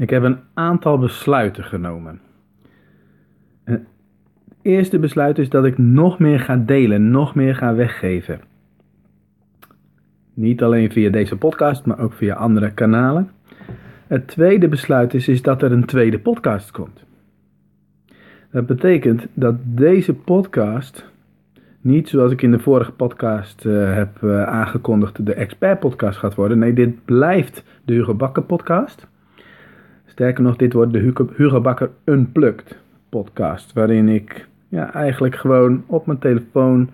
Ik heb een aantal besluiten genomen. En het eerste besluit is dat ik nog meer ga delen, nog meer ga weggeven. Niet alleen via deze podcast, maar ook via andere kanalen. Het tweede besluit is, is dat er een tweede podcast komt. Dat betekent dat deze podcast niet zoals ik in de vorige podcast uh, heb uh, aangekondigd de expert podcast gaat worden. Nee, dit blijft de Hugo Bakker podcast. Sterker nog, dit wordt de Hugo, Bakker Unplugged podcast. Waarin ik ja, eigenlijk gewoon op mijn telefoon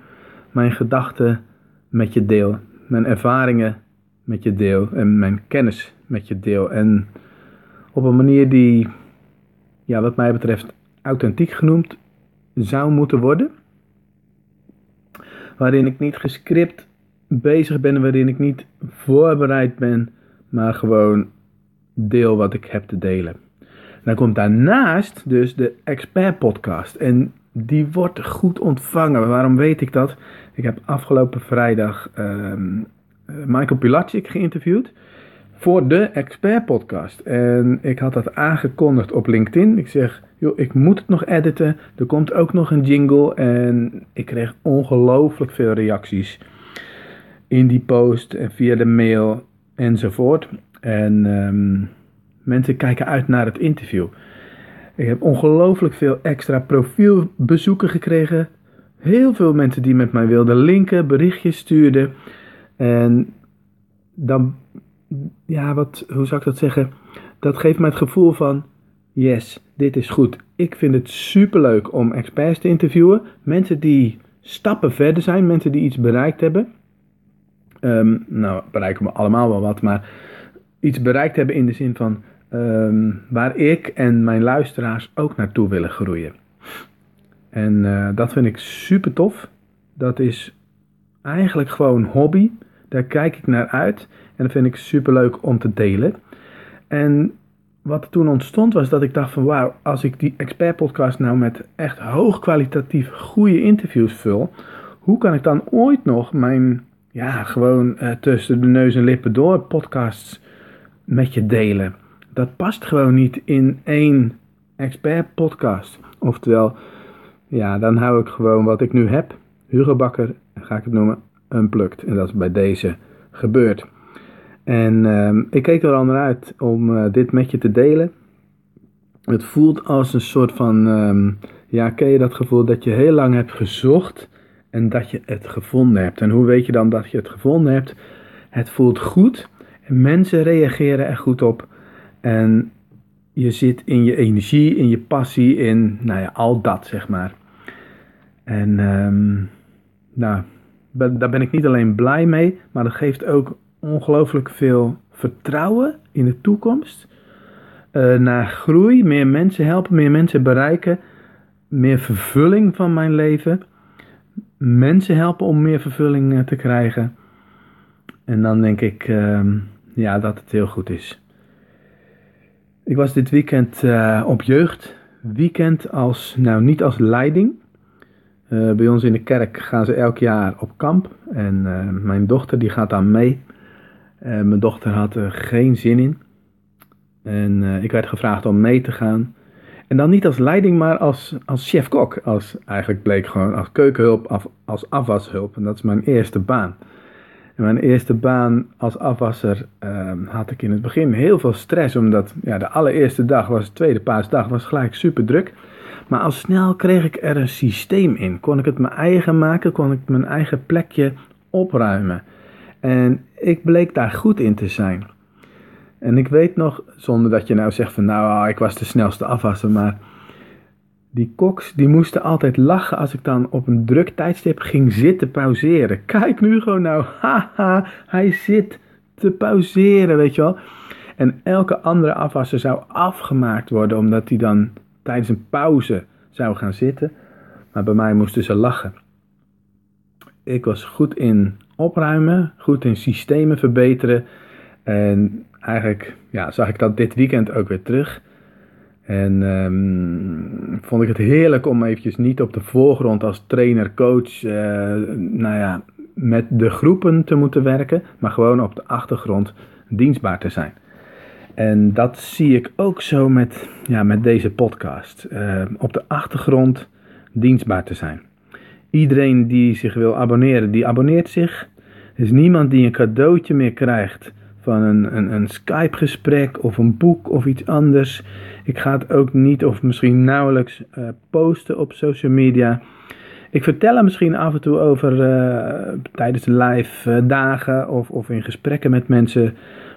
mijn gedachten met je deel. Mijn ervaringen met je deel. En mijn kennis met je deel. En op een manier die, ja, wat mij betreft, authentiek genoemd zou moeten worden. Waarin ik niet gescript bezig ben, waarin ik niet voorbereid ben, maar gewoon deel wat ik heb te delen. dan komt daarnaast dus de expert podcast. En die wordt goed ontvangen. Waarom weet ik dat? Ik heb afgelopen vrijdag um, Michael Pilatschik geïnterviewd voor de expert podcast. En ik had dat aangekondigd op LinkedIn. Ik zeg, joh, ik moet het nog editen. Er komt ook nog een jingle. En ik kreeg ongelooflijk veel reacties in die post en via de mail enzovoort. En um, mensen kijken uit naar het interview. Ik heb ongelooflijk veel extra profielbezoeken gekregen. Heel veel mensen die met mij wilden linken, berichtjes stuurden. En dan ja, wat, hoe zou ik dat zeggen? Dat geeft mij het gevoel van, yes, dit is goed. Ik vind het superleuk om experts te interviewen. Mensen die stappen verder zijn, mensen die iets bereikt hebben. Um, nou, bereiken we allemaal wel wat, maar iets bereikt hebben in de zin van um, waar ik en mijn luisteraars ook naartoe willen groeien. En uh, dat vind ik super tof. Dat is eigenlijk gewoon hobby. Daar kijk ik naar uit. En dat vind ik super leuk om te delen. En wat toen ontstond was dat ik dacht van wauw, als ik die expert podcast nou met echt hoogkwalitatief goede interviews vul, hoe kan ik dan ooit nog mijn, ja, gewoon uh, tussen de neus en lippen door podcasts met je delen? Dat past gewoon niet in één expert podcast. Oftewel, ja, dan hou ik gewoon wat ik nu heb, Hugo Bakker, ga ik het noemen, unplugged. En dat is bij deze gebeurd. En uh, ik keek er al naar uit om uh, dit met je te delen. Het voelt als een soort van, um, ja, ken je dat gevoel dat je heel lang hebt gezocht en dat je het gevonden hebt. En hoe weet je dan dat je het gevonden hebt? Het voelt goed mensen reageren er goed op. En je zit in je energie, in je passie, in, nou ja, al dat, zeg maar. En, um, nou, daar ben ik niet alleen blij mee, maar dat geeft ook ongelooflijk veel vertrouwen in de toekomst. Uh, naar groei, meer mensen helpen, meer mensen bereiken, meer vervulling van mijn leven. Mensen helpen om meer vervulling uh, te krijgen. En dan denk ik uh, ja, dat het heel goed is. Ik was dit weekend uh, op jeugdweekend als, nou niet als leiding. bij ons in de kerk gaan ze elk jaar op kamp. En mijn dochter die gaat dan mee. Mijn dochter had er geen zin in. En ik werd gevraagd om mee te gaan. En dan niet als leiding, maar als, als chef-kok. Als, eigenlijk bleek gewoon als keukenhulp, af, als afwashulp. En dat is mijn eerste baan. En mijn eerste baan als afwasser uh, had ik in het begin heel veel stress. Omdat ja, de allereerste dag was, de tweede paasdag, was gelijk super druk. Maar al snel kreeg ik er een systeem in. Kon ik het mijn eigen maken, kon ik mijn eigen plekje opruimen. En ik bleek daar goed in te zijn. En ik weet nog, zonder dat je nou zegt van nou, ah, ik was de snelste afwasser, maar die koks die moesten altijd lachen als ik dan op een druk tijdstip ging zitten pauzeren. Kijk nu gewoon nou, haha, hij zit te pauzeren, weet je wel. En elke andere afwasser zou afgemaakt worden omdat hij dan tijdens een pauze zou gaan zitten. Maar bij mij moesten ze lachen. Ik was goed in opruimen, goed in systemen verbeteren. En eigenlijk ja, zag ik dat dit weekend ook weer terug. En um, vond ik het heerlijk om eventjes niet op de voorgrond als trainer, coach, uh, nou ja, met de groepen te moeten werken, maar gewoon op de achtergrond dienstbaar te zijn. En dat zie ik ook zo met, ja, met deze podcast. Uh, op de achtergrond dienstbaar te zijn. Iedereen die zich wil abonneren, die abonneert zich. Er is niemand die een cadeautje meer krijgt van een, een, een Skype-gesprek of een boek of iets anders. Ik ga het ook niet of misschien nauwelijks uh, posten op social media. Ik vertel er misschien af en toe over uh, tijdens live uh, dagen of, of in gesprekken met mensen.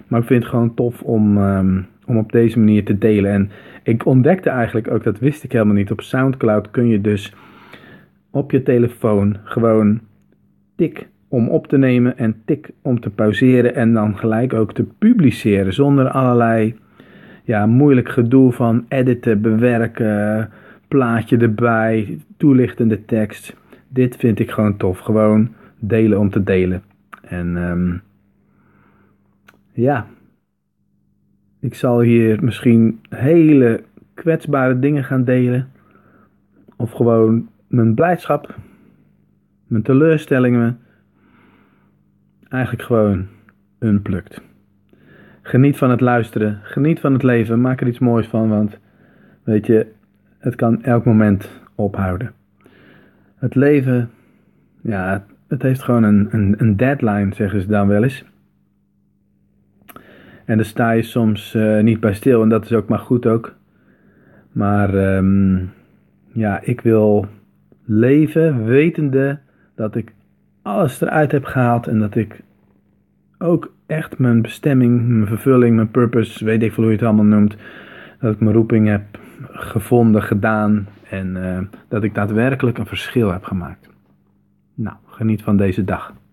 Maar ik vind het gewoon tof om, um, om op deze manier te delen. En ik ontdekte eigenlijk ook, dat wist ik helemaal niet. Op Soundcloud kun je dus op je telefoon gewoon tik om op te nemen en tik om te pauzeren en dan gelijk ook te publiceren zonder allerlei ja, moeilijk gedoe van editen, bewerken, plaatje erbij, toelichtende tekst. Dit vind ik gewoon tof. Gewoon delen om te delen. En um, ja, ik zal hier misschien hele kwetsbare dingen gaan delen. Of gewoon mijn blijdschap, mijn teleurstellingen. Eigenlijk gewoon unplukt. Geniet van het luisteren, geniet van het leven, maak er iets moois van, want weet je, het kan elk moment ophouden. Het leven, ja, het heeft gewoon een, een, een deadline, zeggen ze dan wel eens. En daar sta je soms uh, niet bij stil en dat is ook maar goed ook. Maar um, ja, ik wil leven wetende dat ik alles eruit heb gehaald en dat ik ook echt mijn bestemming, mijn vervulling, mijn purpose, weet ik veel hoe je het allemaal noemt, dat ik mijn roeping heb gevonden, gedaan en uh, dat ik daadwerkelijk een verschil heb gemaakt. Nou, geniet van deze dag.